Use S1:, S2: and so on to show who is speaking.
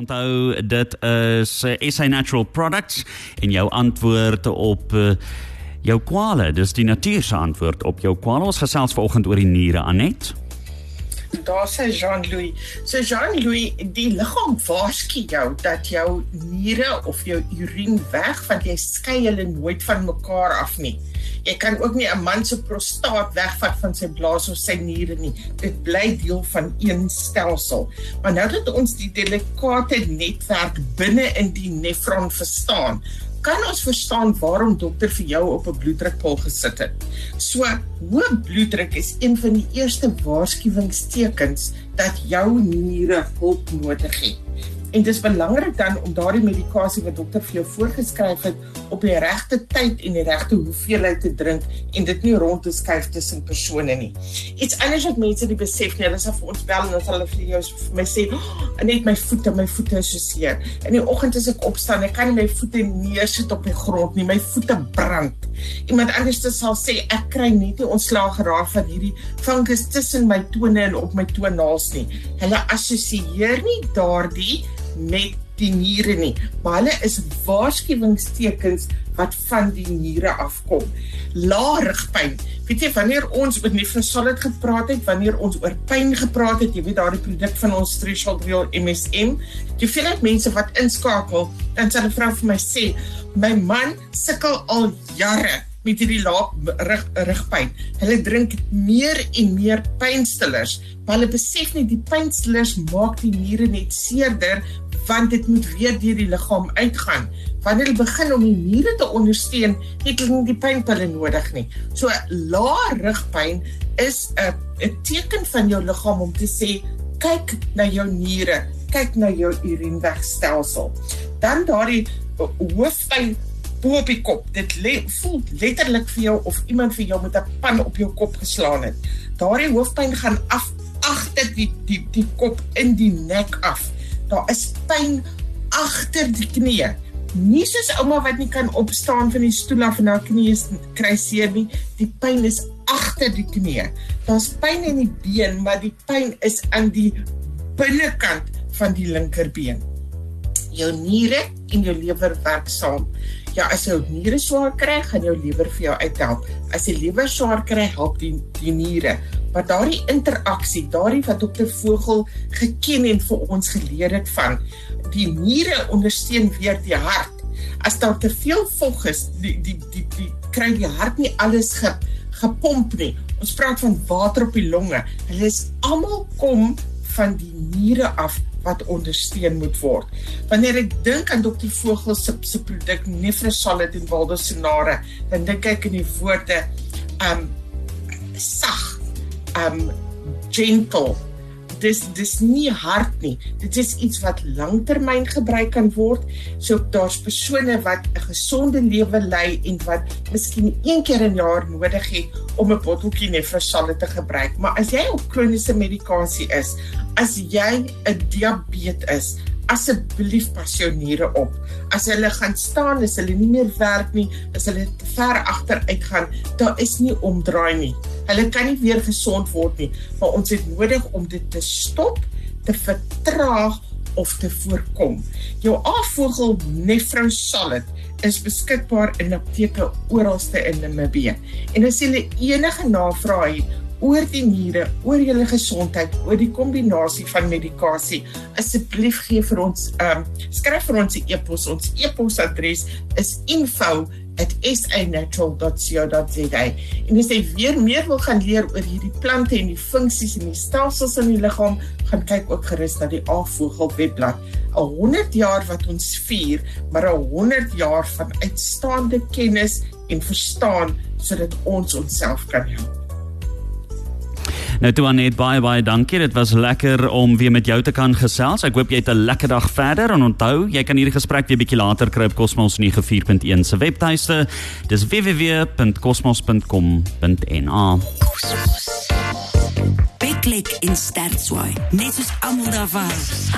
S1: Onthou dit is SA Natural Products en jou antwoord op uh, jou kwale. Dis die natuur se antwoord op jou kwale. Ons gesels vanoggend oor die niere, Anet.
S2: Daar sê Jean-Louis, so Jean-Louis, die liggaam waarsku jou dat jou niere of jou urine weg want jy skei hulle nooit van mekaar af nie. Jy kan ook nie 'n man se prostaat wegvat van sy blaas of sy niere nie. Dit bly deel van een stelsel. Maar nou dat ons die delikate netwerk binne in die nefron verstaan, kan ons verstaan waarom dokter vir jou op 'n bloeddrukpil gesit het. So, hoë bloeddruk is een van die eerste waarskuwingstekens dat jou niere hulp nodig het. En dit is belangrik dan om daardie medikasie wat dokter vir jou voorgeskryf het op die regte tyd en die regte hoeveelheid te drink en dit nie rond te skuif tussen persone nie. Iets anders wat mense nie besef nie, hulle sê vir ons bel en dan sal hulle vir jou vir my sê, oh, "Net my voete, my voete is so seer." In die oggend as ek opstaan, ek kan nie my voete neersit op die grond nie, my voete brand. Iemand anders sal sê, "Ek kry net nie ontslaag geraak van hierdie fungus tussen my tone en op my toenaels nie." Hulle assosieer nie daardie met die niere nie, maar hulle is waarskuwingstekens wat van die niere afkom. Laarigpyn. Weet jy wanneer ons oor nefrosolid gepraat het, wanneer ons oor pyn gepraat het, jy weet daardie produk van ons threshold real MSM, jy veel uit mense wat inskakel, dan sal 'n vrou vir my sê, "My man sukkel al jare met hierdie laag rug rugpyn. Hulle drink meer en meer pynstillers, maar hulle besef nie die pynstillers maak die niere net seerder want dit moet weer deur die liggaam uitgaan. Wanneer hulle begin om die niere te ondersteun, het hulle nie die pynpille nodig nie. So lae rugpyn is 'n 'n teken van jou liggaam om te sê kyk na jou niere, kyk na jou urineweegstelsel. Dan daardie hoofpyn bo op die kop. Dit le voel letterlik vir jou of iemand vir jou met 'n pan op jou kop geslaan het. Daardie hoofpyn gaan af agter die die die kop in die nek af daar is pyn agter die knie. Nie soos ouma wat nie kan opstaan van die stoel af en haar knie is kry seer nie. Die pyn is agter die knie. Daar's pyn in die been, maar die pyn is aan die binnekant van die linkerbeen. Jou niere en jou lewer werk saam. Ja, as jou niere swaar kry, gaan jou lewer vir jou uithelp. As die lewer swaar kry, help die die niere. Maar daardie interaksie, daardie wat dokter Vogel geken en vir ons geleer het van die niere ondersteun weer die hart. As daar te veel vog is, die die die, die kry die hart nie alles ge, gepomp nie. Ons praat van water op die longe. Hulle is almal kom van die niere af wat ondersteun moet word. Wanneer ek dink aan Dr. Vogel se se produk Nefrosolid en Valdosinare, dan dink ek aan die woorde um sag, um gentle. Dis dis nie hard nie. Dit is iets wat langtermyn gebruik kan word. So daar's persone wat 'n gesonde lewe lei en wat miskien een keer 'n jaar nodig het om 'n botteltjie Nefrosolid te gebruik. Maar as jy op kroniese medikasie is, as jy 'n diabetes is, asseblief pas jou niere op. As hulle gaan staan, as hulle nie meer werk nie, as hulle te ver agter uitgaan, daar is nie omdraai nie. Hulle kan nie weer gesond word nie, maar ons het nodig om dit te stop, te vertraag of te voorkom. Jou afvogel Nefrosolid is beskikbaar in apteke oralste in Namibië. En as jy enige navrae het oor die niere, oor julle gesondheid, oor die kombinasie van medikasie. Asseblief gee vir ons ehm um, skryf vir ons 'n e-pos. Ons e-posadres is info@sanatural.co.za. En as jy weer meer wil gaan leer oor hierdie plante en die funksies en die stelsels in die liggaam, gaan kyk ook gerus na die Aavogel webblad. 'n 100 jaar wat ons vier, maar 'n 100 jaar van uitstaande kennis en verstaan sodat ons onsself kan help.
S1: Nou toe Anet baie baie dankie. Dit was lekker om weer met jou te kan gesels. Ek hoop jy het 'n lekker dag verder en onthou, jy kan hierdie gesprek weer bietjie later kry op Cosmos 94.1 se webtuiste. Dis www.cosmos.com.na.
S3: Beklik in Stertswaai. Net soos almal daar was.